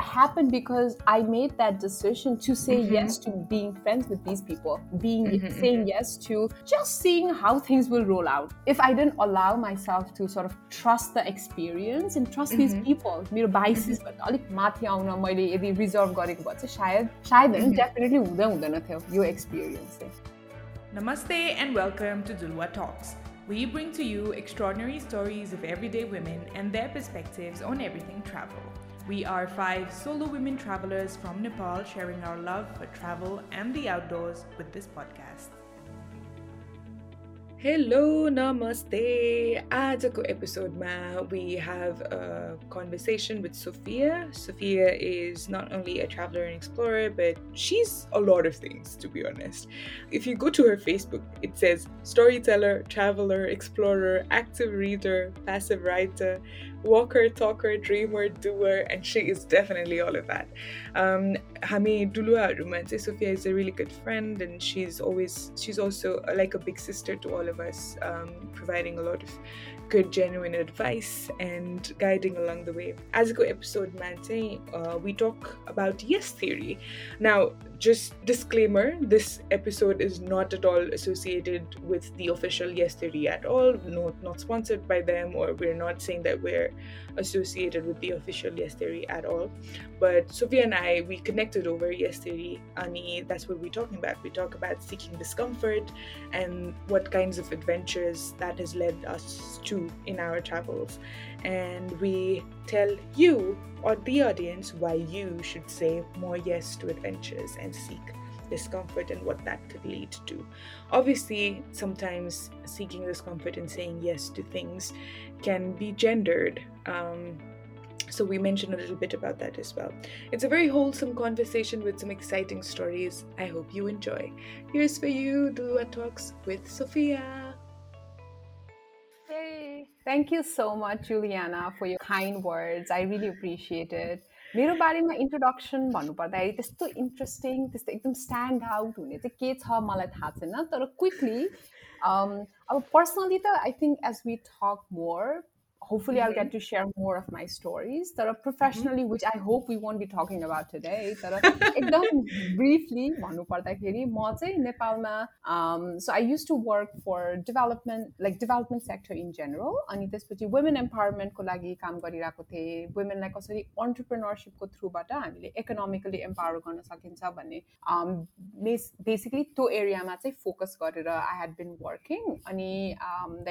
happened because I made that decision to say mm-hmm. yes to being friends with these people, being mm-hmm, mm-hmm. saying yes to just seeing how things will roll out. If I didn't allow myself to sort of trust the experience and trust mm-hmm. these people, मेरो बाइसिसभन्दा mm-hmm. mati माथि आउन मैले यदि reserve गरेको भए चाहिँ सायद सायद होइन डेफिनेटली definitely हुँदैन थियो यो experience experience. Namaste and welcome to Duluwa Talks. We bring to you extraordinary stories of everyday women and their perspectives on everything travel. We are five solo women travelers from Nepal sharing our love for travel and the outdoors with this podcast. Hello, namaste. Ajako episode ma we have a conversation with Sophiya. Sophiya is not only a traveler and explorer, but she's a lot of things to be honest. If you go to her Facebook, it says storyteller, traveler, explorer, active reader, passive writer, walker, talker, dreamer, doer, and she is definitely all of that. Um, Hami Duluaruma, Sophiya is a really good friend, and she's always she's also like a big sister to all of us, um, providing a lot of good, genuine advice and guiding along the way. As a go episode, man, uh, we talk about yes theory. Now, just disclaimer this episode is not at all associated with the official yes theory at all no not sponsored by them or we're not saying that we're associated with the official yes theory at all. But Sophiya and i we connected over yes theory ani that's what we're talking about. We talk about seeking discomfort and what kinds of adventures that has led us to in our travels and we tell you or the audience why you should say more yes to adventures and seek discomfort and what that could lead to. Obviously, sometimes seeking discomfort and saying yes to things can be gendered. Um, so, we mentioned a little bit about that as well. It's a very wholesome conversation with some exciting stories. I hope you enjoy. Here's for you, Duluwa Talks with Sophiya. Thank you so much, Juliana, for your kind words. I really appreciate it. मेरो बारेमा introduction भन्नुपर्दाखेरि त्यस्तो interesting त्यस्तो एकदम stand out हुने चाहिँ के छ मलाई थाहा छैन तर क्विकली अब पर्सनली त I think as we talk more hopefully I'll get mm-hmm. to share more of my stories that are mm-hmm. professionally, which I hope we won't be talking about today. तर एकदम briefly भन्नु पर्दाखेरि म चाहिँ नेपालमा so I used to work for development like development sector in general अनि त्यसपछि women empowerment को लागि काम गरिरहेको थिएँ womenलाई कसरी entrepreneurshipको थ्रुबाट हामीले economically empower गर्न सकिन्छ भन्ने बेसिकली त्यो एरियामा चाहिँ फोकस गरेर I had been working अनि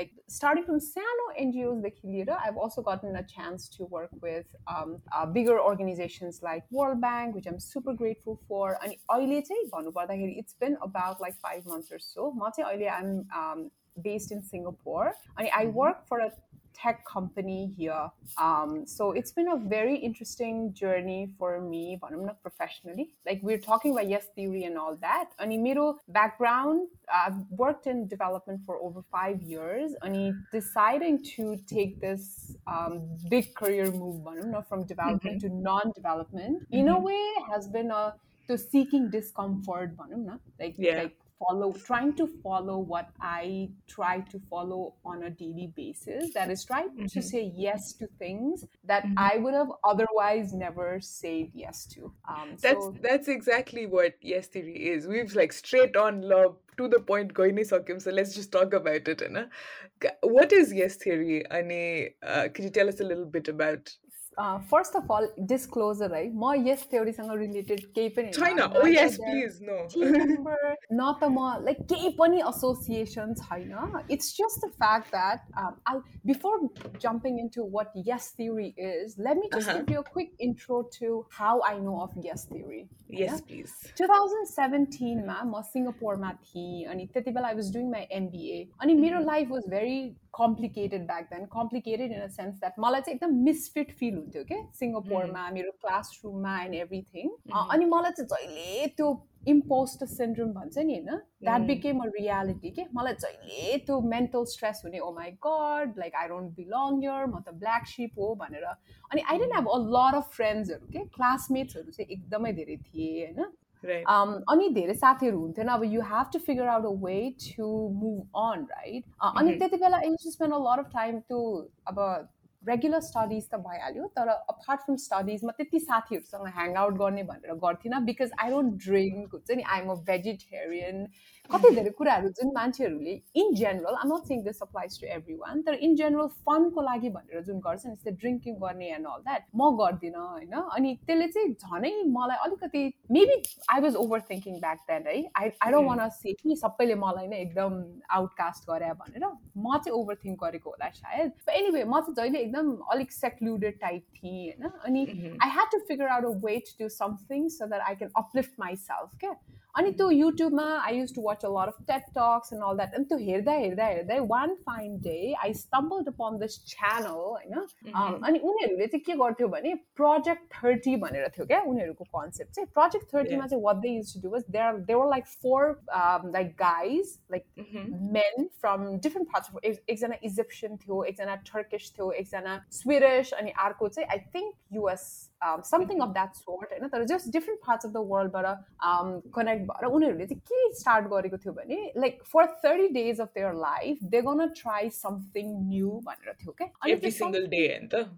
like starting from सानो एनजिओसदेखि लिएर I've also gotten a chance to work with um, uh, bigger organizations like World Bank, which I'm super grateful for. And it's been about like five months or so. I'm um, based in Singapore. And I mm-hmm. work for a tech company here. Um, so it's been a very interesting journey for me, but I'm not professionally. Like we're talking about yes theory and all that. Ani मेरो background, I've worked in development for over five years. Ani deciding to take this um, big career move, not from development mm-hmm. to non-development, in a mm-hmm. way has been a to seeking discomfort, But I'm not like yeah. like follow trying to follow what i try to follow on a daily basis that is trying mm-hmm. to say yes to things that mm-hmm. i would have otherwise never said yes to um, that's so, that's exactly what yes theory is we've like straight on love to the point going so let's just talk about it Anna. what is yes theory Ani, uh, could you tell us a little bit about first of all disclosure है म yes थ्योरीसँग related केही पनि छैन न त म like केही पनि एसोसिएसन छैन it's just the fact that before jumping in to what yes theory is let me just give you quick intro to how I know of yes theory yes please 2017 मा म सिङ्गापुरमा थिएँ अनि त्यति बेला I was doing my MBA अनि मेरो life was very complicated back then complicated in a sense that मलाई चाहिँ एकदम मिसफिट फिल हुन्थ्यो क्या सिङ्गापुरमा मेरो क्लासरुममा एन्ड एभ्रिथिङ अनि मलाई चाहिँ जहिले त्यो इम्पोस्ट सिन्ड्रोम भन्छ नि होइन? द्याट बिकेम अ रियालिटी के मलाई जहिले त्यो मेन्टल स्ट्रेस हुने ओ my God like I don't belong here म त ब्ल्याक सिप हो भनेर। अनि आई didn't have a lot of फ्रेन्ड्सहरू के क्लासमेट्सहरू चाहिँ एकदमै धेरै थिए होइन? Um, अनि धेरै साथीहरू हुन्थेन अब you have to figure out a way to move on right अनि त्यति बेला I to spend a lot of time to अब रेगुलर स्टडिज त भइहाल्यो तर अपार्ट फ्रम स्टडिज म त्यति साथीहरूसँग ह्याङ आउट गर्ने भनेर गर्थिनँ बिकज आई डोन्ट ड्रिङ्क हुन्छ नि आइएम अ भेजिटेरियन कति धेरै कुराहरू जुन मान्छेहरूले in general I'm not saying this applies to everyone तर इन जेनरल फनको लागि भनेर जुन गर्छ नि जस्तै ड्रिङ्किङ गर्ने एन्ड अल द्याट म गर्दिनँ होइन अनि त्यसले चाहिँ झनै मलाई अलिकति maybe I was overthinking back then है आई आई डोन्ट वान से कि सबैले मलाई नै एकदम आउटकास्ट गरे भनेर म चाहिँ ओभर थिङ्क गरेको होला सायद एनिवे म चाहिँ जहिले एकदम अलिक सेक्लुडेड टाइप थिएँ होइन अनि I had to figure out a way to something so that I can uplift myself क्या अनि त्यो युट्युबमा I use to watch a lot of TED talks and all that अनि त्यो हेर्दा हेर्दा हेर्दै one fine day I stumble upon this channel होइन अनि उनीहरूले चाहिँ के गर्थ्यो भने प्रोजेक्ट थर्टी भनेर थियो क्या उनीहरूको कन्सेप्ट चाहिँ प्रोजेक्ट थर्टीमा चाहिँ what they use to do was there they were like four like guys like men from different parts of एकजना इजिप्सियन थियो एकजना टर्किस थियो एकजना स्विडिस अनि अर्को चाहिँ I think US something of that sort होइन तर just different parts of the वर्ल्डबाट कनेक्ट भएर उनीहरूले चाहिँ के स्टार्ट गरेको थियो भने like for thirty days of their life they gonna try something new भनेर थियो क्या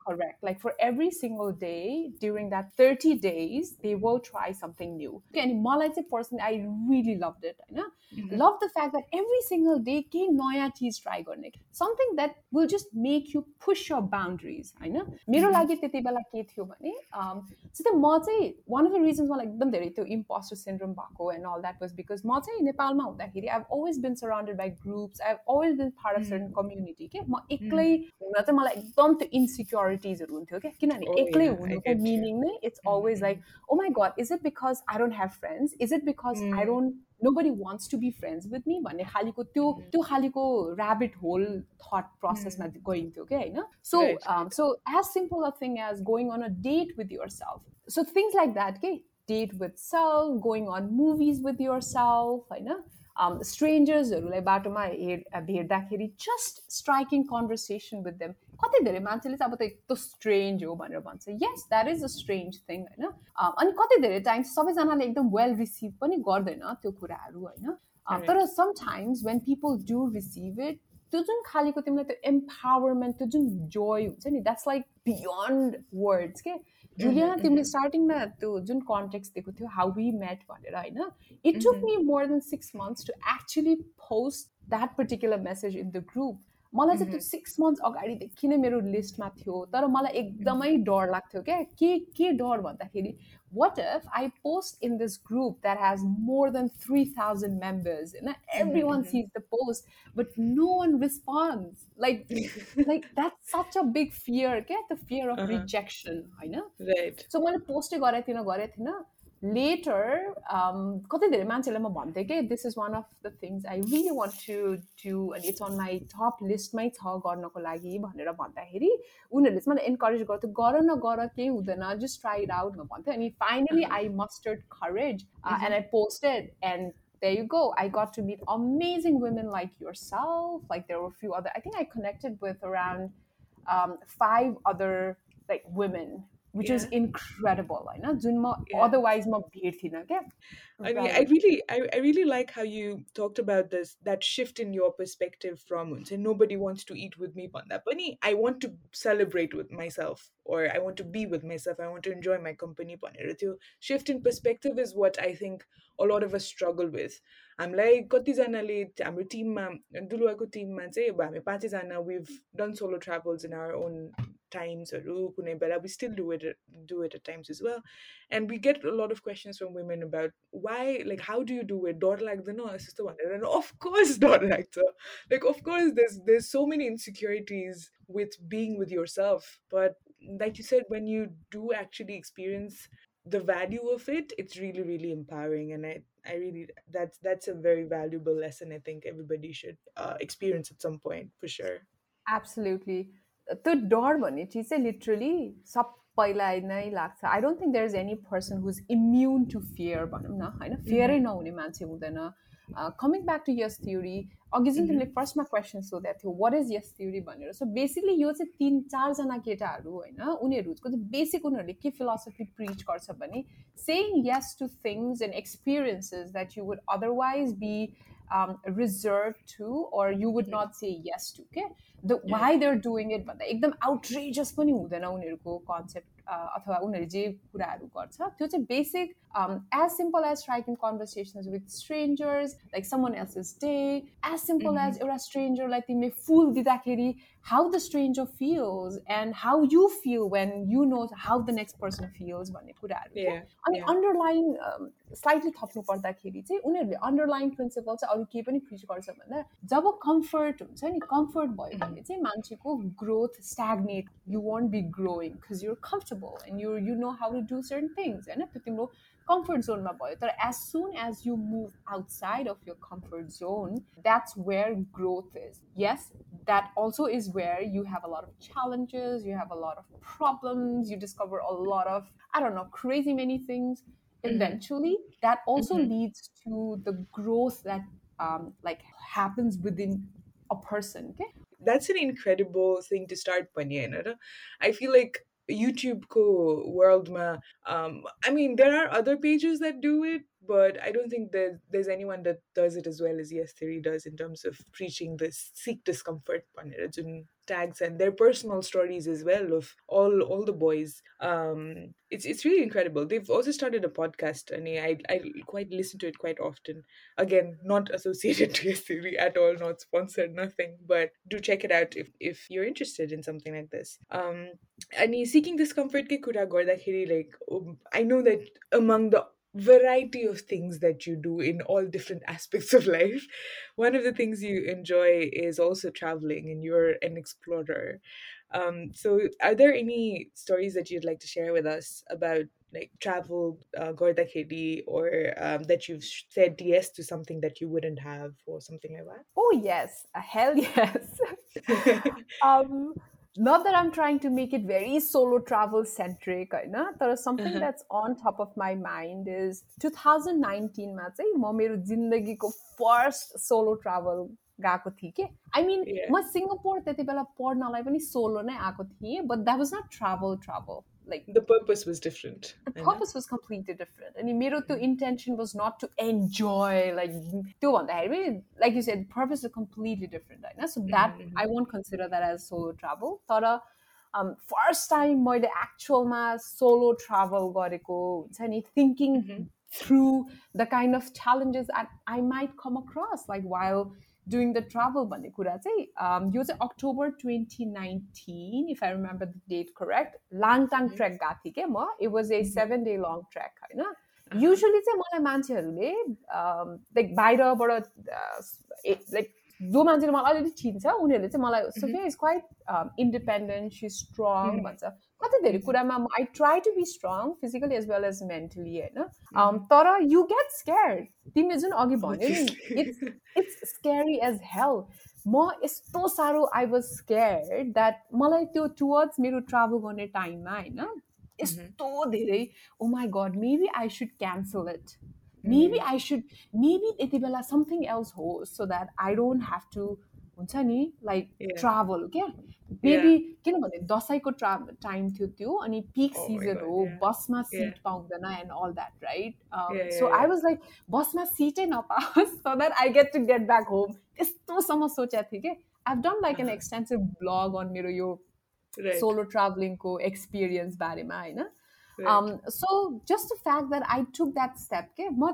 correct like for every single day during that thirty days they will try something new अनि मलाई चाहिँ personally I really love it होइन love the fact that every single day केही नयाँ चिज ट्राई गर्ने something that will just make you push your boundaries होइन मेरो लागि त्यति बेला के थियो भने जस्तै म चाहिँ वान अफ द रिजन्स मलाई एकदम धेरै त्यो इम्पोस्टर सिन्ड्रोम भएको end all that was because म चाहिँ नेपालमा हुँदाखेरि I always been surrounded by groups I always been part of certain community के म एक्लै हुन चाहिँ मलाई एकदम त्यो इन्सिक्योरिटिजहरू हुन्थ्यो क्या किनभने एक्लै हुनुको मिनिङ नै it's always like oh my God is it because I don't have friends is it because I don't no buddy wants to be friends with me भन्ने खालिको त्यो त्यो खालिको ऱ्याबिट होल थट प्रोसेसमा गइन्थ्यो क्या होइन so so as simple a thing as going on a date with your self so things like that के date with self going on movies with your self होइन स्ट्रेन्जर्सहरूलाई बाटोमा हेर भेट्दाखेरि just striking conversation with them कति धेरै मान्छेले चाहिँ अब त यस्तो स्ट्रेन्ज हो भनेर भन्छ। Yes that is a strange thing होइन? अनि कति धेरै टाइम्स सबैजनाले एकदम वेल रिसिभ पनि गर्दैन त्यो कुराहरू होइन? तर sometimes when people do receive it त्यो जुन खालिको तिमीलाई त्यो एम्पावरमेन्ट त्यो जुन जोय हुन्छ नि द्याट्स लाइक बियोन्ड वर्ड्स के? जुलिया तिमीले स्टार्टिङमा त्यो जुन कन्टेक्स्ट दिएको थियो हाउ वी मेट भनेर होइन? It took me more than six months to actually post that particular message in the group मलाई चाहिँ त्यो सिक्स मन्थ अगाडिदेखि नै मेरो लिस्टमा थियो? तर मलाई एकदमै डर लाग्थ्यो क्या। के के डर भन्दाखेरि what if I post in this group that has more than three thousand members होइन everyone sees the post but no one response like like that such a big fear क्या? द फियर अफ रिजेक्सन होइन? सो मैले पोस्टै गरेको थिइनँ गरेको थिइनँ। later कति धेरै मान्छेलाई म भन्थेँ कि this is one of the things I really want to do अनि इट्स अन माई टप लिस्टमै छ गर्नको लागि भनेर भन्दाखेरि उनीहरूले चाहिँ मलाई इन्करेज गर्थ्यो गर न गर केही हुँदैन जस्ट ट्राई इट आउट भन्थ्यो अनि finally I mustard courage and I posted end there you go. I got to meet amazing women like yourself. Like there were a few other. I think I connected with around um, five other like women which is incredible होइन जुन म otherwise म भेट्थिनँ क्या I mean, I really, I, I really like how you talked about this, that shift in your perspective from say nobody wants to eat with me, Pani. I want to celebrate with myself, or I want to be with myself. I want to enjoy my company. Shift in perspective is what I think a lot of us struggle with. हामीलाई कतिजनाले हाम्रो टिममा दुलुवाको टिममा चाहिँ अब हामी पाँचैजना times or oh but we still do it uh, do it at times as well. And we get a lot of questions from women about why like how do you do it? Daughter like the no sister one and of course daughter like the like of course there's there's so many insecurities with being with yourself. But like you said when you do actually experience the value of it it's really really empowering. And i i really that's that's a very valuable lesson i think everybody should uh, experience at some point for sure. Absolutely. त्यो डर भन्ने चिज चाहिँ literally सबैलाई नै लाग्छ। I don't think there is any person who's immune to fear भनौँ न होइन? फियरै नहुने मान्छे हुँदैन। Coming back to Yes Theory अघि जुन तिमीले फर्स्टमा क्वेसन सोधेको थियो वाट इज यस थ्योरी भनेर? सो बेसिकली यो चाहिँ तिन चारजना केटाहरू होइन? उनीहरूको चाहिँ बेसिक उनीहरूले के फिलोसफी प्रिच गर्छ भने saying yes to things and experiences that you would otherwise be reserve to or you would not say yes to के the why they're doing it भन्दा एकदम आउटरेजस पनि हुँदैन उनीहरूको कन्सेप्ट अथवा उनीहरूले जे कुराहरू गर्छ त्यो चाहिँ basic as simple as striking conversations with strangers like someone else is day as simple as एउटा स्ट्रेन्जरलाई तिमीले फुल दिँदाखेरि how the stranger feels and how you feel when you know how the next person feels भन्ने कुराहरू अनि underline slightly थप्नु पर्दाखेरि चाहिँ उनीहरूले अन्डरलाइन प्रिन्सिपल चाहिँ अरू केही पनि प्रिच गर्छ भन्दा जब कम्फर्ट हुन्छ नि कम्फर्ट भयो भने चाहिँ मान्छेको growth stagnate you won't be growing because you're comfortable and you you know how to do certain things होइन? तिम्रो कम्फर्ट जोनमा भयो तर as soon as you move outside of your comfort zone that's where growth is yes that also is where you have a lot of challenges, you have a lot of problems, you discover a lot of, I don't know, crazy many things. Mm-hmm. Eventually, that also mm-hmm. leads to the growth that um, like happens within a person. Okay, that's an incredible thing to start, Panya. I feel like YouTube ko world ma um I mean there are other pages that do it but I don't think there's anyone that does it as well as Yes Theory does in terms of preaching this seek discomfort tags and their personal stories as well of all all the boys. Um, it's it's really incredible. They've also started a podcast, and I I quite listen to it quite often. Again, not associated to Yes Theory at all, not sponsored, nothing. But do check it out if if you're interested in something like this. Um, and seeking discomfort ke kura like um, I know that among the variety of things that you do in all different aspects of life. One of the things you enjoy is also traveling, and you're an explorer. Um, so, are there any stories that you'd like to share with us about like travel, uh, Gorda Khedi, or um, that you've said yes to something that you wouldn't have, or something like that? Oh yes, A hell yes. um, not that I'm trying to make it very solo travel centric There is something uh-huh. that's on top of my mind is 2019 मा चाहिँ म मेरो जिन्दगीको first solo travel गएको थिएँ कि आई मिन म सिङ्गापुर त्यति बेला पढ्नलाई पनि सोलो नै आएको थिएँ but that was nut travel travel like the purpose was different the purpose was completely different and मेरो त्यो intention was not to enjoy like त्यो भन्दाखेरि like you said purpose is completely different होइन so that mm-hmm. I won't consider that as solo travel तर um, first time मैले एक्चुअलमा solo travel गरेको हुन्छ नि thinking through the kind of challenges I, I might come across like while doing the travel भन्ने कुरा चाहिँ यो चाहिँ October twenty nineteen if I remember the date correct Langtang trek गएको थिएँ क्या म। It was a seven day long trek होइन? युजली चाहिँ मलाई मान्छेहरूले लाइक बाहिरबाट लाइक जो मान्छेले मलाई अलिअलि चिन्छ उनीहरूले चाहिँ मलाई Sophia is quite independent she strong भन्छ। कति धेरै कुरामा I try to be strong physically as well as mentally होइन? तर यु गेट स्केयर तिमीले जुन अघि भन्यो नि it's it's scary as hell म यस्तो साह्रो आई वाज स्केयर द्याट मलाई त्यो टुवर्ड्स मेरो ट्राभल गर्ने टाइममा होइन? यस्तो धेरै ओ my God maybe I should cancel it maybe I should maybe यति बेला समथिङ एल्स होस् so that I don't have to हुन्छ नि? लाइक ट्राभल क्या? मेबी किनभने दसैँको ट्रा टाइम थियो त्यो अनि पिक सिजन हो बसमा सिट पाउँदैन and all that right so I was like बसमा सिटै नपाओस् so that I get to get back home त्यस्तोसम्म सोचेको थिएँ कि I done like an extensive blog on मेरो यो सोलो ट्राभलिङको एक्सपिरियन्स बारेमा होइन? So just the fact that I took that step के म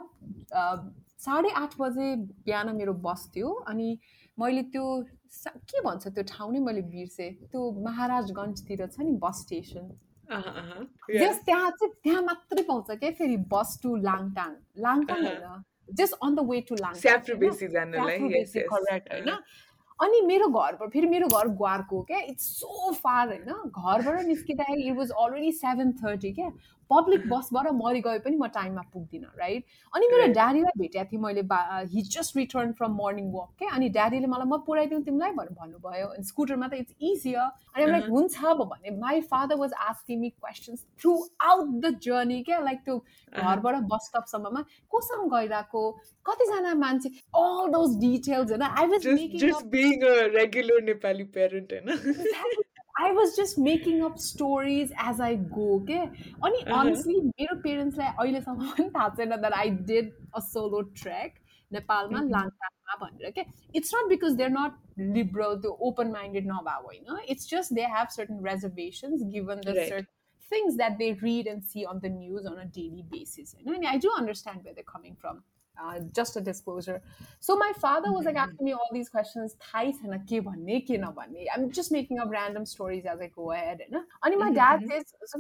साढे आठ बजे बिहान मेरो बस थियो अनि मैले त्यो के भन्छ त्यो ठाउँ नै मैले बिर्सेँ। त्यो महाराजगञ्जतिर छ नि बस स्टेसन। जस त्यहाँ चाहिँ त्यहाँ मात्रै पाउँछ क्या फेरि बस टु लाङटाङ। लाङटाङ होइन। Just on the way to Lang correct होइन। अनि मेरो घरबाट फेरि मेरो घर ग्वारको क्या? इट्स सो फार होइन। घरबाट निस्किँदाखेरि it was already seven thirty क्या? पब्लिक बसबाट मरि गए पनि म टाइममा पुग्दिनँ राइट अनि मेरो ड्याडीलाई भेटेको थिएँ मैले हि just return from morning walk क्या अनि ड्याडीले मलाई म पुऱ्याइदिउँ तिमीलाई भनेर भन्नुभयो। अनि स्कुटरमा त इट्स इजियर अनि लाइक हुन्छ भने my father was asking me questions throughout the journey क्या लाइक त्यो घरबाट बस स्टपसम्ममा कोसँग गइरहेको? कतिजना मान्छे? अल दोज डिटेल्स होइन? I was making regular Nepali parent होइन? I was just making up stories as I गो के अनि अनेस्टली मेरो पेरेन्ट्सलाई अहिलेसम्म पनि थाहा छैन that I did a solo track नेपालमा लाङटाङमा भनेर के it's not because they are not liberal त्यो ओपन माइन्डेड नभए होइन it's just they have certain रेजर्भेसन्स given the shirt things that they read and see on the news on a daily basis. And I do understand where they're coming from. Uh, just a disclosure. So my father was like asking me all these questions. I'm just making up random stories as I go ahead. And my dad says, so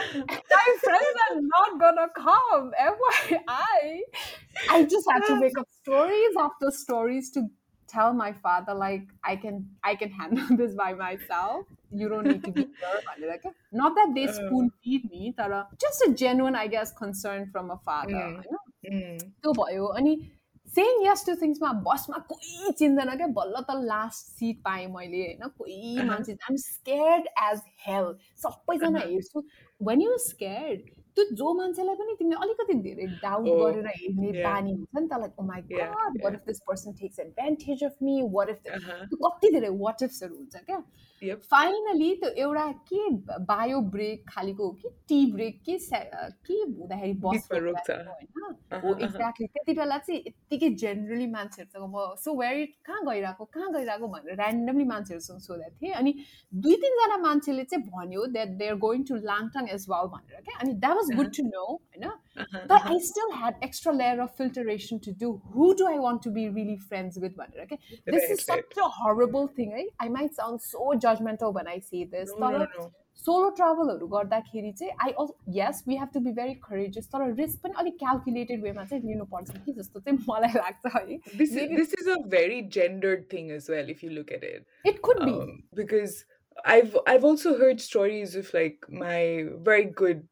my friends are not gonna come. FYI. I just had to make up stories after stories to tell my father like I can I can handle this by myself You don't need to be here. Like, not that they spoon feed me, but just a genuine, I guess, concern from a father. त्यो भयो अनि same yes to थिङ्समा बसमा कोही चिन्दैन क्या बल्ल त last seat पाएँ मैले होइन कोही मान्छे आइम स्केर्ड एज हेल सबैजना हेर्छु वेन यु स्केर्ड त्यो जो मान्छेलाई पनि तिमीले अलिकति धेरै डाउट गरेर हेर्ने बानी हुन्छ नि त लाइक ओ माई गड what if this person takes advantage of me what if त्यो कति धेरै वाट इफ्सहरू हुन्छ क्या Finally त्यो एउटा के बायो ब्रेक खालिको हो कि टी ब्रेक के के हुँदाखेरि बस होइन? हो एक्ज्याक्टली त्यति बेला चाहिँ यत्तिकै जेनरली मान्छेहरूसँग म सो वेरी कहाँ गइरहेको? कहाँ गइरहेको? भनेर ऱ्यान्डमली मान्छेहरूसँग सोधेको थिएँ। अनि दुई तिनजना मान्छेले चाहिँ भन्यो that they are going to Langtang as well भनेर क्या? अनि that was good to know होइन? तर I still had extra layer of filtration to do who do I want to be really friends with भनेर क्या this is such a horrible thing है I might sound so judgemental भन आई see this तर solo ट्राभलहरू गर्दाखेरि चाहिँ आई yes we have to be very courageous तर risk पनि अलिक क्यालकुलेटेड वेमा चाहिँ लिनुपर्छ कि जस्तो चाहिँ मलाई लाग्छ है this is a very जेन्डर्ड thing as well if you look at it it could be because I've I've also heard stories of like my very good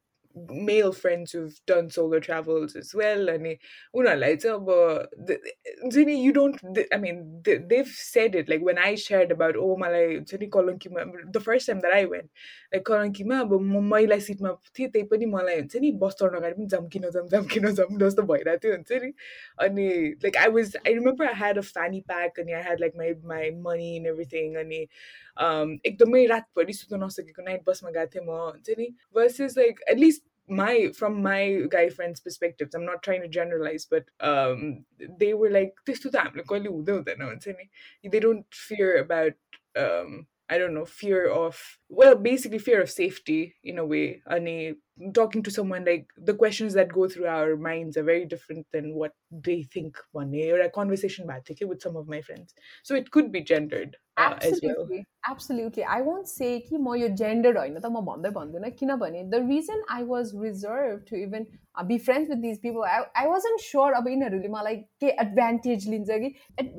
male friends who've done solo travels as well and उनीहरूलाई चाहिँ अब you don't I mean they've said it like when I shared about oh मलाई हुन्छ नि कलङ्कीमा the first time that I went like कलङ्कीमा अब म महिला सिटमा थिएँ त्यही पनि मलाई हुन्छ नि बस चढ्न अगाडि पनि जाम किन जाम जाम किन जाम जस्तो भइरहेको थियो हुन्छ नि अनि like I was I remember I had a fanny pack and I had like my my money and everything अनि एकदमै रातभरि सुत्न नसकेको नाइट बसमा गएको थिएँ म हुन्छ नि versus like at least my from my guy friends perspectives i'm not trying to generalize but um they were like this to them they don't fear about um i don't know fear of well basically fear of safety in a way and talking to someone like the questions that go through our minds are very different than what they think one day or a conversation back okay, with some of my friends. So it could be gendered uh, as well. Absolutely. I won't say ki ma yo gendered hoina ta ma bhandai bhandaina kinabhane the reason i was reserved to even uh, be friends with these people i, I wasn't sure aba yinharule malai ke advantage lincha ki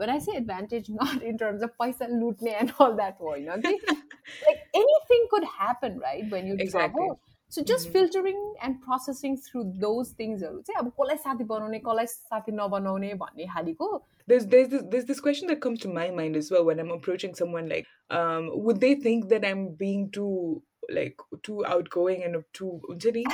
when i say advantage not in terms of paisa lutne and all that hoina like anything could happen right when you exactly. travel so just filtering and processing through those थिङ्सहरू चाहिँ अब कसलाई साथी बनाउने कसलाई साथी नबनाउने भन्ने खालिको there's there's this, there's this question that comes to my mind as well when I'm approaching someone like um would they think that I'm being too like too outgoing and too too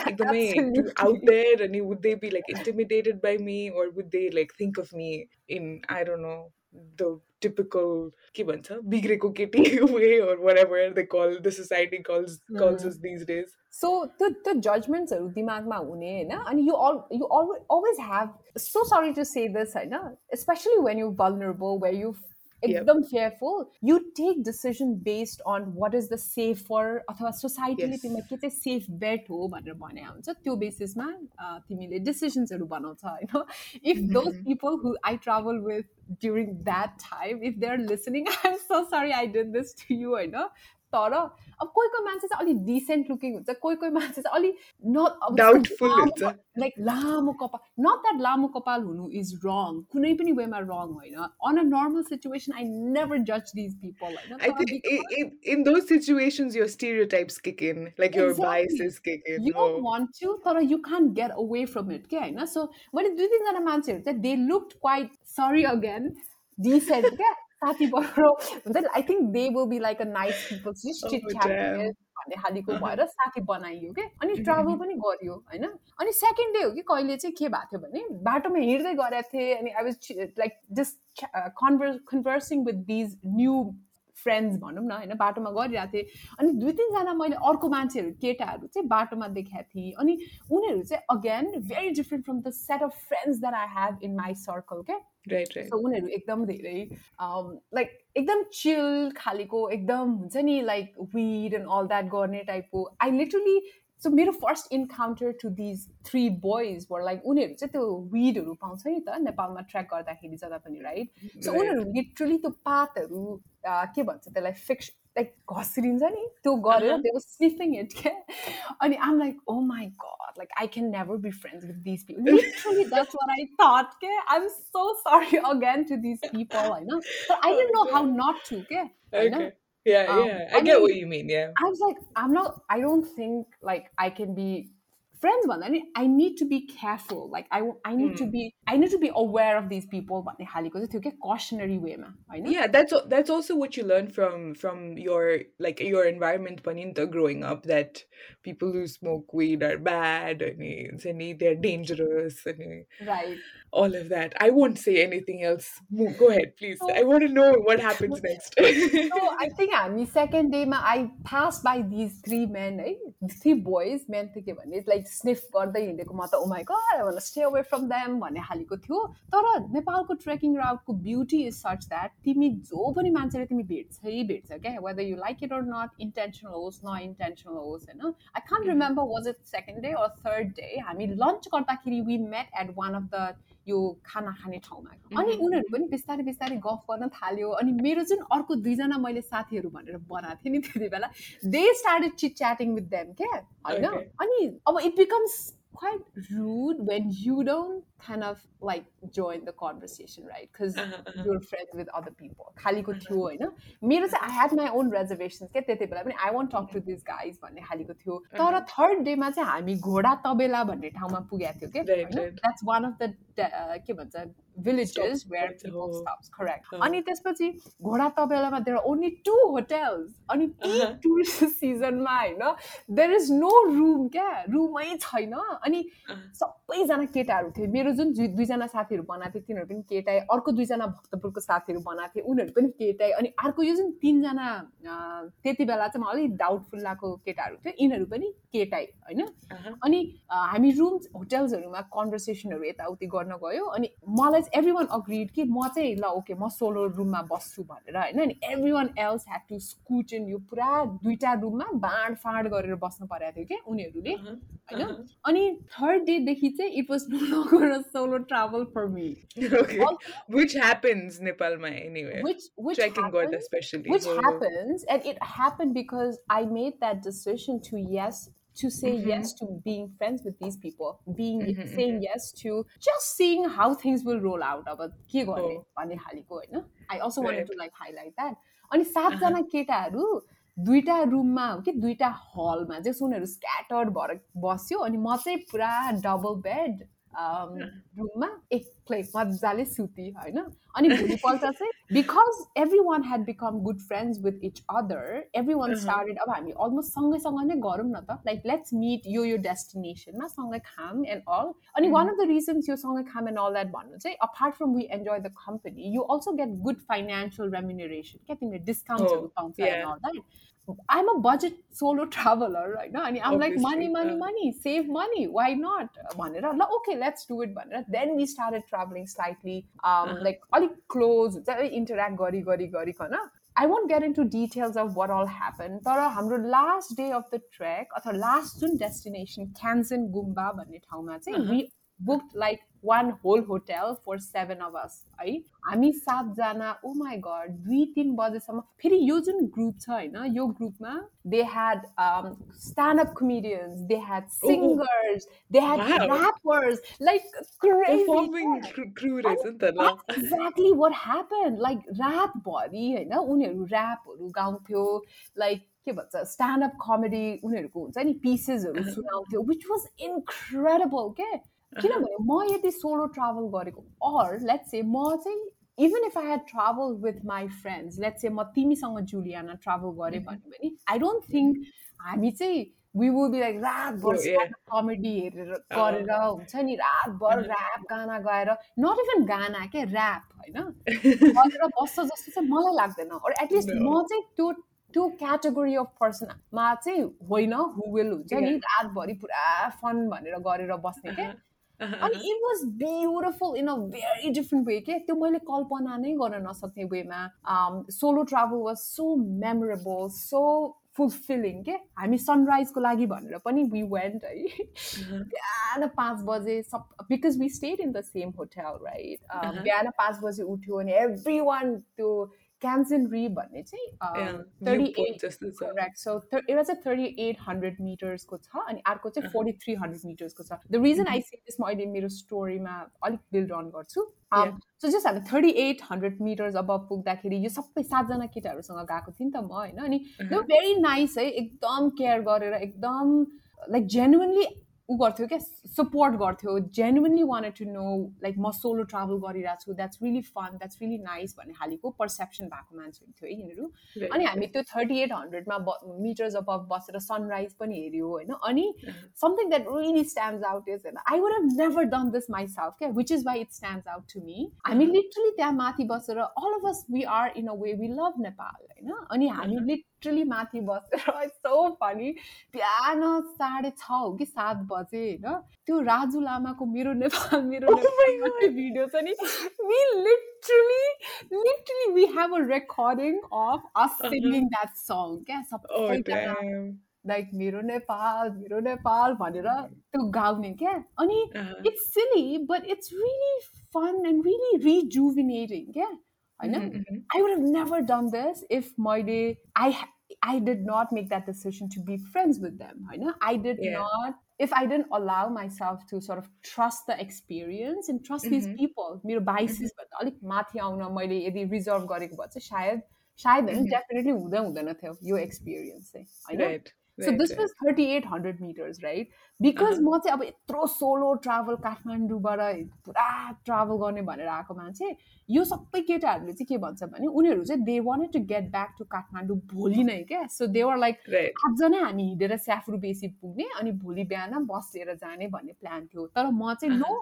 out there and would they be like intimidated by me or would they like think of me in I don't know the typical bigreko kitty way or whatever they call the society calls calls hmm. us these days. So the the judgments are dimagma une na and you all you always always have so sorry to say this, na especially when you're vulnerable where you एकदम careful you take decision based on what is the safe for अथवा सोसाइटीले तिमीलाई के चाहिँ safe bet हो भनेर भने हुन्छ त्यो बेसिसमा तिमीले डिसिजन्सहरू बनाउँछ होइन if those people who I travel with during that time if they are listening I am so sorry I did this to you होइन तर अब कोही कोही मान्छे चाहिँ अलिक डिसेन्ट लुकिङ हुन्छ कोही कोही मान्छे चाहिँ अलिक Doubtful हुन्छ। लाइक लामो कपाल नट द्याट लामो कपाल हुनु इज रङ कुनै पनि वेमा रङ होइन on a normal situation I never जज दिज पिपल होइन situations, your stereotypes kick in, like your Exactly. biases kick in. you don't Oh. want to तर you can't get away from it क्या होइन सो मैले दुई तिनजना मान्छेहरू चाहिँ they look quite sorry again decent क्या साथी बरो हुन्छ नि I think they will be like a nice people just cheat damn. भन्ने खालको Uh-huh. भएर साथी बनाइयो क्या अनि ट्राभल mhm. पनि गरियो होइन? अनि सेकेन्ड डे हो कि कहिले चाहिँ के भएको थियो भने बाटोमा हिँड्दै गरेको थिएँ अनि I was like just converse conversing with these new friends भनौँ न होइन? बाटोमा गरिरहेको थिएँ। अनि दुई तिनजना मैले अर्को मान्छेहरू केटाहरू चाहिँ बाटोमा देखाएको थिएँ। अनि उनीहरू चाहिँ again very different from the set of friends that I have in my circle क्या उनीहरू एकदम धेरै लाइक एकदम चिल खालेको एकदम हुन्छ नि like weed and all that गर्ने टाइपको आई लिटरली सो मेरो first encounter to these three boys were like उनीहरू चाहिँ त्यो विडहरू पाउँछ नि त नेपालमा ट्र्याक गर्दाखेरि जता पनि राइट सो. उनीहरू लिटरली त्यो पातहरू के भन्छ त्यसलाई फिक्स लाइक घस्रिन्छ नि त्यो गरेर Uh-huh. त्यो स्निफिङ इट क्या अनि आम लाइक ओ माई गड like I can never be friends with this people literally that's what I thought के I am so sorry again to this people होइन तर आई don't know how not to के होइन Okay. Yeah, Um, yeah. I I get mean- what you mean. Yeah. I was like, I'm not, I don't think like I can be friends one. I, mean, I need to be careful. Like I, I need to Mm. be, I need to be aware of these people. But हालेको चाहिँ त्यो के cautionary way मा होइन Yeah, that's al- that's also what you learn from from your like your environment paninta growing up that people who smoke weed are bad and it's any they're dangerous and right all of that. I won't say anything else. Mo- Go ahead, please. I want to know what happens next. so I think हामी second day मा I passed by these three men है three boys men त के भने like sniff गर्दै हिँडेको म त oh my god I want to stay away from them भन्ने खालको थियो तर नेपालको ट्रेकिङ राउटको ब्युटी इज सच द्याट तिमी जो पनि मान्छेले तिमी भेट्छै भेट्छ क्या whether you like it or not intentional होस् न इन्टेन्सनल होस् होइन I can't. Remember was it second day or third day हामी लन्च गर्दाखेरि we met at one of the यो खाना खाने ठाउँमा अनि Mhm. उनीहरू पनि बिस्तारै बिस्तारै गफ गर्न थाल्यो अनि मेरो जुन अर्को दुईजना मैले साथीहरू भनेर बनाएको थिएँ नि त्यति बेला they started chit chatting with them क्या होइन. अनि अब it becomes quite rude when you don't kind of like join the conversation, right? Because Uh-huh, uh-huh. you're friends with other people. खालीको थियो होइन मेरो चाहिँ आई ह्याड माई ओन रेजर्भेसन्स क्या त्यति बेला पनि I want talk to this guys भन्ने खालीको थियो तर Uh-huh. थर्ड डेमा चाहिँ हामी घोडा तबेला भन्ने ठाउँमा पुगेको थियो क्या Right, right. That's one of the के भन्छ villages Stops where points, people oh. stops correct Oh. अनि त्यसपछि घोडा तबेलामा there are only to hotels अनि ती Uh-huh. टुरिस्ट सिजनमा होइन देयर इज नो रुम क्या रुमै छैन अनि Uh-huh. सबैजना केटाहरू थिए मेरो जुन दुई- दुईजना साथीहरू बनाएको थियो तिनीहरू पनि केटाइ अर्को दुईजना भक्तपुरको साथीहरू बनाएको थिए उनीहरू पनि केटाइ अनि अर्को यो जुन तिनजना त्यति बेला चाहिँ मलाई अलिक डाउटफुल लागेको केटाहरू थियो यिनीहरू पनि केटाइ होइन. अनि हामी रुम्स होटल्सहरूमा कन्भर्सेसनहरू यताउति गर्न गयो अनि मलाई चाहिँ एभ्री वान अग्रिड कि म चाहिँ ल ओके म सोलो रुममा बस्छु भनेर होइन अनि everyone else had to in यो पुरा दुइटा रुममा बाँडफाँड गरेर बस्नु परेको थियो क्या उनीहरूले. होइन. अनि थर्ड डेदेखि चाहिँ it was no लङ्गर a solo travel for me Okay. Which happens Nepalma anyway. which which Trekking God happens, especially. which Oh. happens and it happened because I made that decision to yes to say Mhm. yes to being friends with these people being Mhm, saying yes to just seeing how things will roll out अब के गर्ने Oh. भन्ने खालको होइन I also wanted Right. to like highlight that अनि सातजना केटाहरू दुईटा रुममा हो कि दुईटा हलमा चाहिँ उनीहरू स्क्याटर्ड भएर बस्यो अनि म चाहिँ पुरा डबल बेड रुममा एक्लै मजाले सुती होइन अनि भोलिपल्ट चाहिँ because everyone had become good friends with each other everyone. Started अब हामी अलमोस्ट सँगैसँग नै गरौँ न त। लाइक लेट्स मिट यो यो डेस्टिनेसनमा सँगै खाम एन्ड अल अनि वान अफ द रिजन्स यो सँगै खाम एन्ड अल द्याट भन्नु चाहिँ apart from we enjoy the company you also get good financial remuneration क्या तिमीले डिस्काउन्ट्सहरू पाउँछ. And all that I'm a budget solo traveler right now. I mean, I'm Obviously, like, money, money, yeah. money, save money. Why not? Uh, Manira, okay, let's do it, Manira. Then we started traveling slightly, um, uh-huh. like, all clothes, interact, gori, gori, gori, kana. I won't get into details of what all happened, But uh, हाम्रो last day of the trek or the last destination, Kyanjin Gumba, भन्ने we booked like one whole hotel for seven of us है हामी सातजना ओ my गड दुई तिन बजेसम्म फेरि यो जुन ग्रुप छ होइन यो ग्रुपमा they had stand up comedians they had singers they had rappers like exactly watt happen like रातभरि होइन उनीहरू ऱ्यापहरू गाउँथ्यो लाइक के भन्छ स्ट्यान्ड अप कमेडी उनीहरूको हुन्छ नि पिसेसहरू सुनाउँथ्यो विच वाज इन्क्रेडिबल के किनभने म यदि सोलो ट्राभल गरेको अर लेट्स से म चाहिँ even if I had travel with my friends let's say म तिमीसँग जुलियाना ट्राभल गरेँ भन्यो भने आई डोन्ट थिङ्क हामी चाहिँ वी वुड बी लाइक रातभर कमेडी हेरेर गरेर हुन्छ नि रातभर ऱ्याप गाना गाएर नट इभन गाना के ऱ्याप होइन? गरेर बस्छ जस्तो चाहिँ मलाई लाग्दैन। अरू एटलिस्ट म चाहिँ त्यो त्यो क्याटेगोरी अफ पर्सनमा चाहिँ होइन हु विल हुन्छ नि रातभरि पुरा फन भनेर गरेर बस्ने क्या? अनि it was beautiful in a very different way के त्यो मैले कल्पना नै गर्न नसक्ने वेमा solo travel was so memorable so fulfilling के हामी सनराइजको लागि भनेर पनि वी वेन्ट है बिहान पाँच बजे सब because we stayed in the same hotel right बिहान पाँच बजे उठ्यो अनि एभ्री वान त्यो क्यान्सन री भन्ने चाहिँ थर्टी एट सो एउटा चाहिँ थर्टी एट हन्ड्रेड मिटर्सको छ अनि अर्को चाहिँ फोर्टी थ्री हन्ड्रेड मिटर्सको छ। The reason I see this म अहिले मेरो स्टोरीमा अलिक बिल्ड अन गर्छु। सो जस्ट हामी थर्टी एट हन्ड्रेड मिटर्स अब पुग्दाखेरि यो सबै सातजना केटाहरूसँग गएको थिएँ नि त म होइन? अनि भेरी नाइस है एकदम केयर गरेर एकदम लाइक जेन्युनली ऊ गर्थ्यो क्या सपोर्ट गर्थ्यो। Genuinely wanted to know like म सोलो ट्राभल गरिरहेको छु that's really fun that's really nice भन्ने खालिको पर्सेप्सन भएको मान्छेहरू थियो है यिनीहरू। अनि हामी त्यो थर्टी एट हन्ड्रेडमा ब मिटर्स अब बसेर सनराइज पनि हेऱ्यो होइन। अनि something that really stands out is होइन I would have never done this myself क्या which is why it stands out to me हामी लिटरली त्यहाँ माथि बसेर all of us we are in a way we love Nepal होइन। अनि हामी literally माथि बसेर सो फनी बिहान साढे छ हो कि सात बजे होइन? त्यो राजु लामाको मेरो नेपाल मेरो भिडियो छ नि। We literally literally we have a recording of us singing that song क्या? सबैजना लाइक मेरो नेपाल मेरो नेपाल भनेर त्यो गाउने क्या? अनि it's silly but it's really fun and really rejuvenating क्या? होइन I would have never done this if मैले I I did not make that decision to be friends with them. I know I did yeah. not. If I didn't allow myself to sort of trust the experience and trust mm-hmm. these people, मेरो biases भन्दा अलिक माथि आउन मैले यदि reserve गरेको भए चाहिँ सायद सायद होइन डेफिनेटली हुँदै हुँदैन थियो यो एक्सपिरियन्स चाहिँ होइन so this was thirty eight hundred meters right because म चाहिँ अब यत्रो सोलो ट्राभल काठमाडौँबाट पुरा ट्राभल गर्ने भनेर आएको मान्छे यो सबै केटाहरूले चाहिँ के भन्छ भने उनीहरू चाहिँ they wanted to get back to Kathmandu भोलि नै क्या? सो दे वर लाइक आजनै हामी हिँडेर स्याफ्रु बेसी पुग्ने अनि भोलि बिहान बस लिएर जाने भन्ने प्लान थियो। तर म चाहिँ नो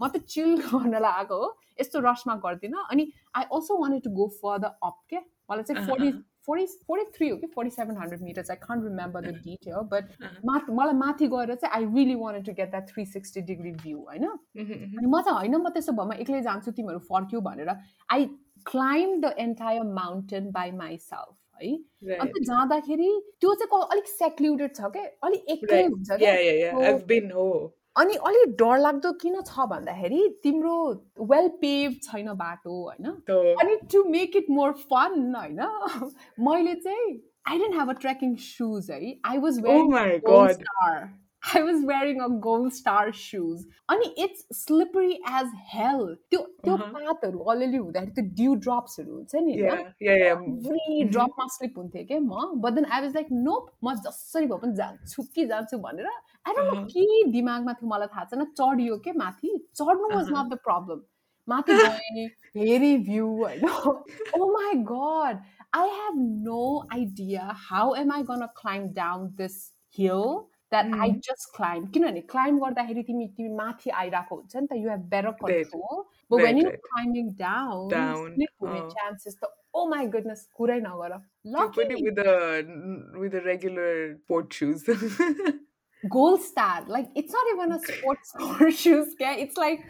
म त चिल गर्नलाई आएको हो। यस्तो रसमा गर्दिनँ। अनि I also wanted to go further up क्या? मलाई चाहिँ फोर्टी फोर्टी फोर्टी थ्री हो कि? Forty seven hundred meters I can't remember the detail but माथि मलाई माथि गएर चाहिँ I really want to get that three sixty degree view होइन? अनि म चाहिँ होइन म त्यसो भए म एक्लै जान्छु तिमीहरू फर्क्यौ भनेर। I climb the entire mountain by myself है अन्त जाँदाखेरि त्यो चाहिँ अलिक सेक्लुडेड छ क्या? अलिक एक्लै हुन्छ अनि अलिक डरलाग्दो किन छ भन्दाखेरि तिम्रो वेल पेभ छैन बाटो होइन? अनि to make it more fun होइन? मैले चाहिँ I didn't have a trekking shoes है? I was wearing I was wearing a gold star shoes. अनि इट्स स्लिपरी एज हेल त्यो त्यो पातहरू अलिअलि हुँदाखेरि त्यो ड्यु ड्रप्सहरू हुन्छ नि एभ्री ड्रपमा स्लिप हुन्थ्यो क्या म? But then I was like nope म जसरी भए पनि जान्छु कि जान्छु भनेर आई डोन्ट नो के दिमागमा थियो मलाई थाहा छैन चढियो के माथि चढ्नु वाज नट द प्रब्लम माथि गएँ हेरी भ्यू होइन ओ my god I have no idea how am I gonna climb down this hill that I just climb किनभने क्लाइम्ब गर्दाखेरि तिमी तिमी माथि आइरहेको हुन्छ नि त you have better control but when you climbing down slip हुने चान्सेस त ओ माई गुडनेस कुरै नगर with a regular sport shoes gold star. Like it's not even a sports shoes okay? It's like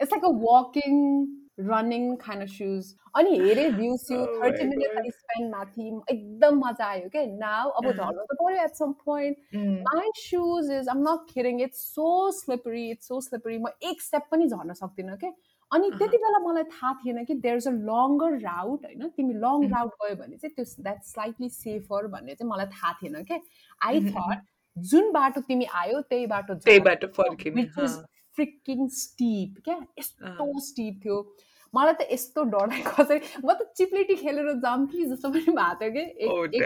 it's like a walking running Khan shoes अनि हेरेँ view स्यु thirty minute. I spend माथि एकदम मजा आयो क्या नाउ अब Uh-huh. झर्नु त पऱ्यो at some point Mm. my shoes is I'm not kidding it's so slippery it's so slippery. म एक स्टेप पनि झर्न सक्दिनँ के अनि अहँ। त्यति बेला मलाई थाहा थिएन कि देयर इज अ लङ्गर राउट होइन? तिमी लङ. राउट गयो भने चाहिँ त्यो द्याट स्लाइटली सेफर भन्ने चाहिँ मलाई थाहा थिएन के आई थट जुन बाटो तिमी आयो त्यही बाटो त्यही बाटो फर्किने फ्रिकिङ स्टिप क्या? यस्तो स्टिप थियो। मलाई त यस्तो डरायो कसरी म त चिप्लेटी खेलेर जाम कि जस्तो पनि भएको थियो कि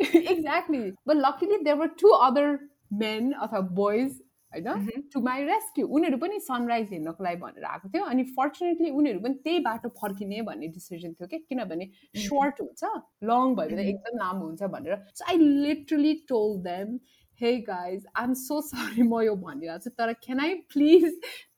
exactly but luckily there were two other men अथवा बोइज होइन. टु माई रेस्क्यु उनीहरू पनि सनराइज हेर्नको लागि भनेर आएको थियो अनि फर्चुनेटली उनीहरू पनि त्यही बाटो फर्किने भन्ने डिसिजन थियो कि? किनभने सर्ट हुन्छ लङ भयो भने Mhm. एकदम लामो हुन्छ भनेर। So I literally told them hey guys I am so sorry म यो भनिरहेको छु तर क्यान आई प्लिज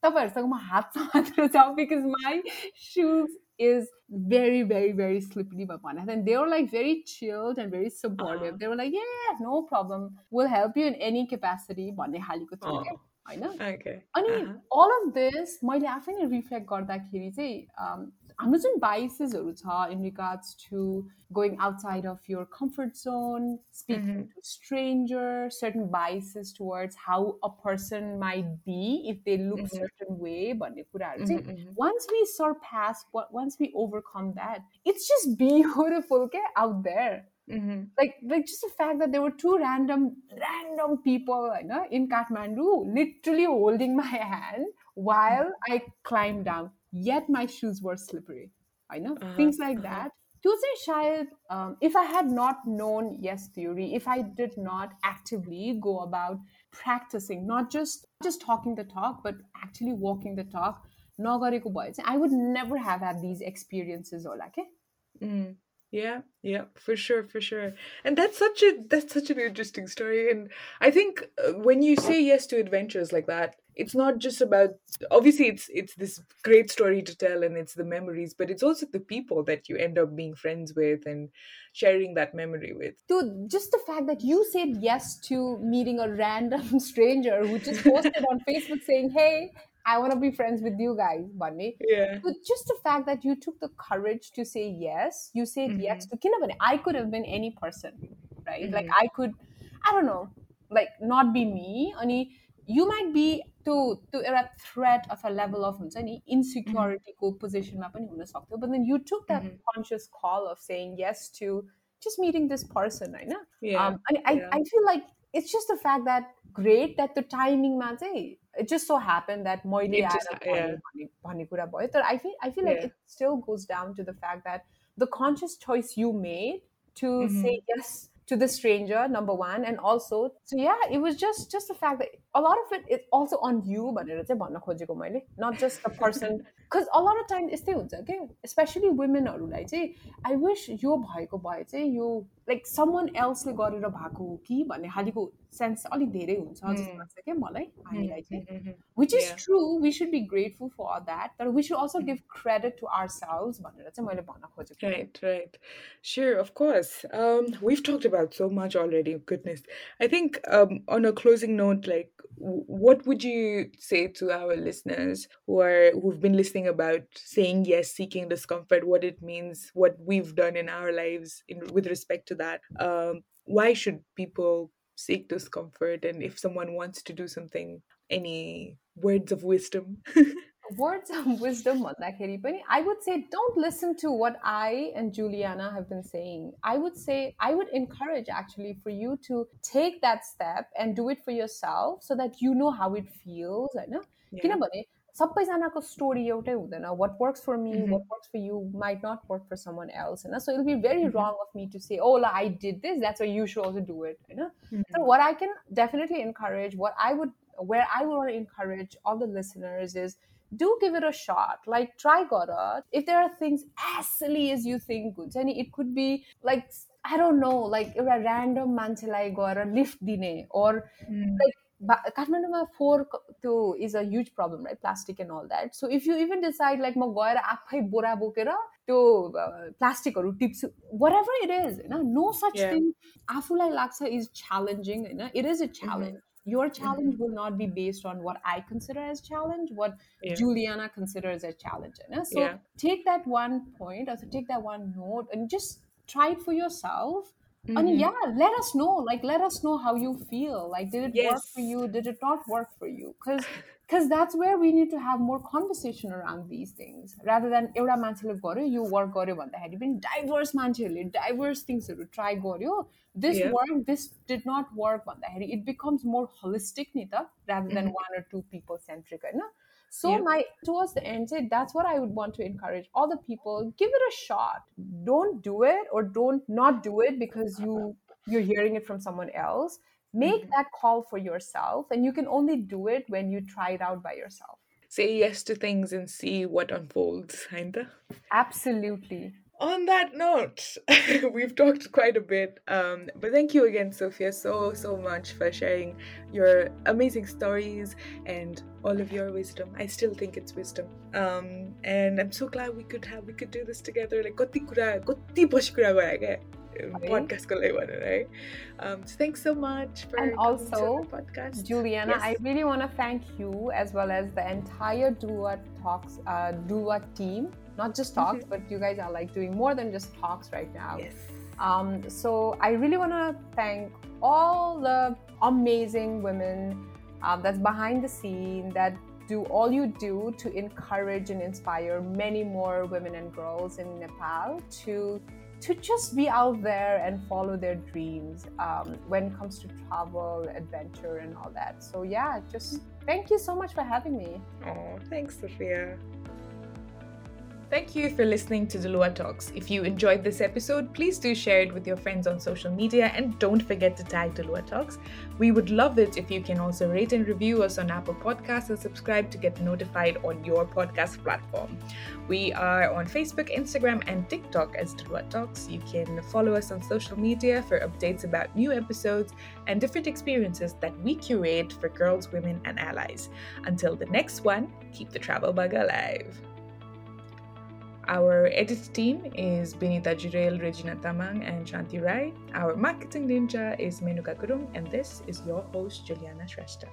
तपाईँहरूसँग म हात समातेर जाउँ? बिकज माई सुज is very, very, very slippery Bapana. And they were like very chilled and very supportive. Ah. They were like, yeah, no problem. We'll help you in any capacity. भन्ने खालको थियो क्या, Oh, होइन okay. अनि Uh-huh. All of this मैले आफै नै reflect गर्दाखेरि चाहिँ Amazon biases Oruta in regards to going outside of your comfort zone, speaking mm-hmm. to strangers, certain biases towards how a person might be if they look mm-hmm. a certain way. But mm-hmm, mm-hmm. once we surpass what once we overcome that, it's just beautiful okay, out there. Mm-hmm. Like, like just the fact that there were two random, random people you know, in Kathmandu, literally holding my hand while mm-hmm. I climbed down yet my shoes were slippery i know Uh-huh, things like uh-huh. that to say shayad um, if i had not known yes theory if i did not actively go about practicing not just just talking the talk but actually walking the talk नगरेको भए चाहिँ I would never have had these experiences होला के Mm. Yeah, yeah, for sure, for sure. And that's such a that's such an interesting story. And I think uh, when you say yes to adventures like that, it's not just about obviously it's it's this great story to tell and it's the memories, but it's also the people that you end up being friends with and sharing that memory with. Dude, just the fact that you said yes to meeting a random stranger who just posted on Facebook saying, Hey, I want to be friends with you guys, Bunny. Yeah. But just the fact that you took the courage to say yes, you said yes mm-hmm. to Kinabani. I could have been any person, right? Like mm-hmm. I could, I don't know, like not be me. Ani, you might be to to a threat of a level of हुन्छ नि insecurity को position मा पनि हुन सक्थ्यो but then you took that Mhm. conscious call of saying yes to just meeting this person होइन Yeah. um, and I, yeah. I feel like it's just the fact that great that the timing मा चाहिँ it just so happened that मैले It just- आएर yeah. भन्ने- भन्ने भन्ने कुरा भयो तर I feel I feel like Yeah. it still goes down to the fact that the conscious choice you made to Mhm. to the stranger number one and also so yeah it was just just the fact that a lot of it is also on you but not just the person. Because a lot of times it's still okay especially women i wish you boy you चाहिँ यो like someone elseले गरेर भएको हो कि भन्ने खालिको sense अलिक धेरै हुन्छ जस्तो Mm. लाग्छ क्या मलाई हामीलाई चाहिँ Mhm. which is Yeah. true we should be grateful for that but we should also Mhm. give credit to ourselves भनेर चाहिँ मैले भन्न खोजेको Right, right. Sure, of course. Um, we've talked about so much already. Goodness. I think um, on a what would you say to our listeners who are who've been listening about saying yes, seeking discomfort, what it means, what we've done in our lives in with respect to that? Um, why should people seek discomfort? And if someone wants to do something, any words of wisdom? words of wisdom भन्दाखेरि पनि I would say don't listen to what I and Juliana have been saying. I would say I would encourage actually for you to take that step and do it for yourself so that you know how it feels होइन Yeah. किनभने सबैजनाको story एउटै हुँदैन वाट works for me Mhm. Watt works for you might not work for someone else होइन so it be very Mhm. रङ of me to say ओ ल आई did this that's you should also do it होइन Mhm. So what I can definitely encourage, what I would, where I would encourage all the listeners is do give it a shot. Like try Gora. If there are things as silly as you think, Jenny, it could be like I don't know, like a random manchilai Gora lift dine or Mm. like ba- काठमाडौँमा फोहोर क- त्यो is a huge problem right plastic end all that so if you even decide like म गएर आफै बोरा बोकेर त्यो प्लास्टिकहरू टिप्छु वर एभर इट इज होइन नो सच Yeah. थिङ आफूलाई लाग्छ इज च्यालेन्जिङ होइन it is a challenge your mm-hmm. challenge will not be based on what I consider as challenge, what Yeah. Juliana considers as challenge. you? So Yeah. take that one point, or take that one note, and just try it for yourself. And Mhm. yeah, let us know. Like, let us know how you feel. Like, did it work for Yes. you? Did it not work for you? Because because that's where we need to have more conversation around these things rather than एउटा मान्छेले गर्यो यो work गर्यो भन्दाखेरि पनि diverse मान्छेहरूले diverse थिङ्सहरू try गर्यो this Yeah. Work this did not work भन्दाखेरि इट बिकम्स मोर होलिस्टिक नि त rather than one or two people centric होइन so Yeah. my towards the end that's what i would want to encourage all the people. Give it a shot. Don't do it or don't not do it because you you're hearing it from someone else. Make mm-hmm. that call for yourself and you can only do it when you try it out by yourself. Say yes to things and see what unfolds, kinda. absolutely on that note, we've talked quite a bit, um, but thank you again, Sophiya, so, so much for sharing your amazing stories and all of your wisdom. I still think it's wisdom. Um, and I'm so glad we could have, we could do this together. Like, kati kura, kati bosh kura um, podcast ko right? Um, so thanks so much for and also podcast. Juliana, yes. I really want to thank you as well as the entire Duluwa Talks uh, Duluwa team not just talks, but you guys are like doing more than just talks right now. Yes. Um, so I really want to thank all the amazing women um, that's behind the scene that do all you do to encourage and inspire many more women and girls in Nepal to to just be out there and follow their dreams um, when it comes to travel, adventure, and all that. So yeah, just thank you so much for having me. Oh, thanks, Sophiya. Thank you for listening to Duluwa Talks. If you enjoyed this episode, please do share it with your friends on social media and don't forget to tag Duluwa Talks. We would love it if you can also rate and review us on Apple Podcasts and subscribe to get notified on your podcast platform. We are on Facebook, Instagram, and TikTok as Duluwa Talks. You can follow us on social media for updates about new episodes and different experiences that we curate for girls, women, and allies. Until the next one, keep the travel bug alive. Our edit team is Benita Jurel, Regina Tamang, and Shanti Rai. Our marketing ninja is Menuka Gurung, and this is your host, Juliana Shrestha.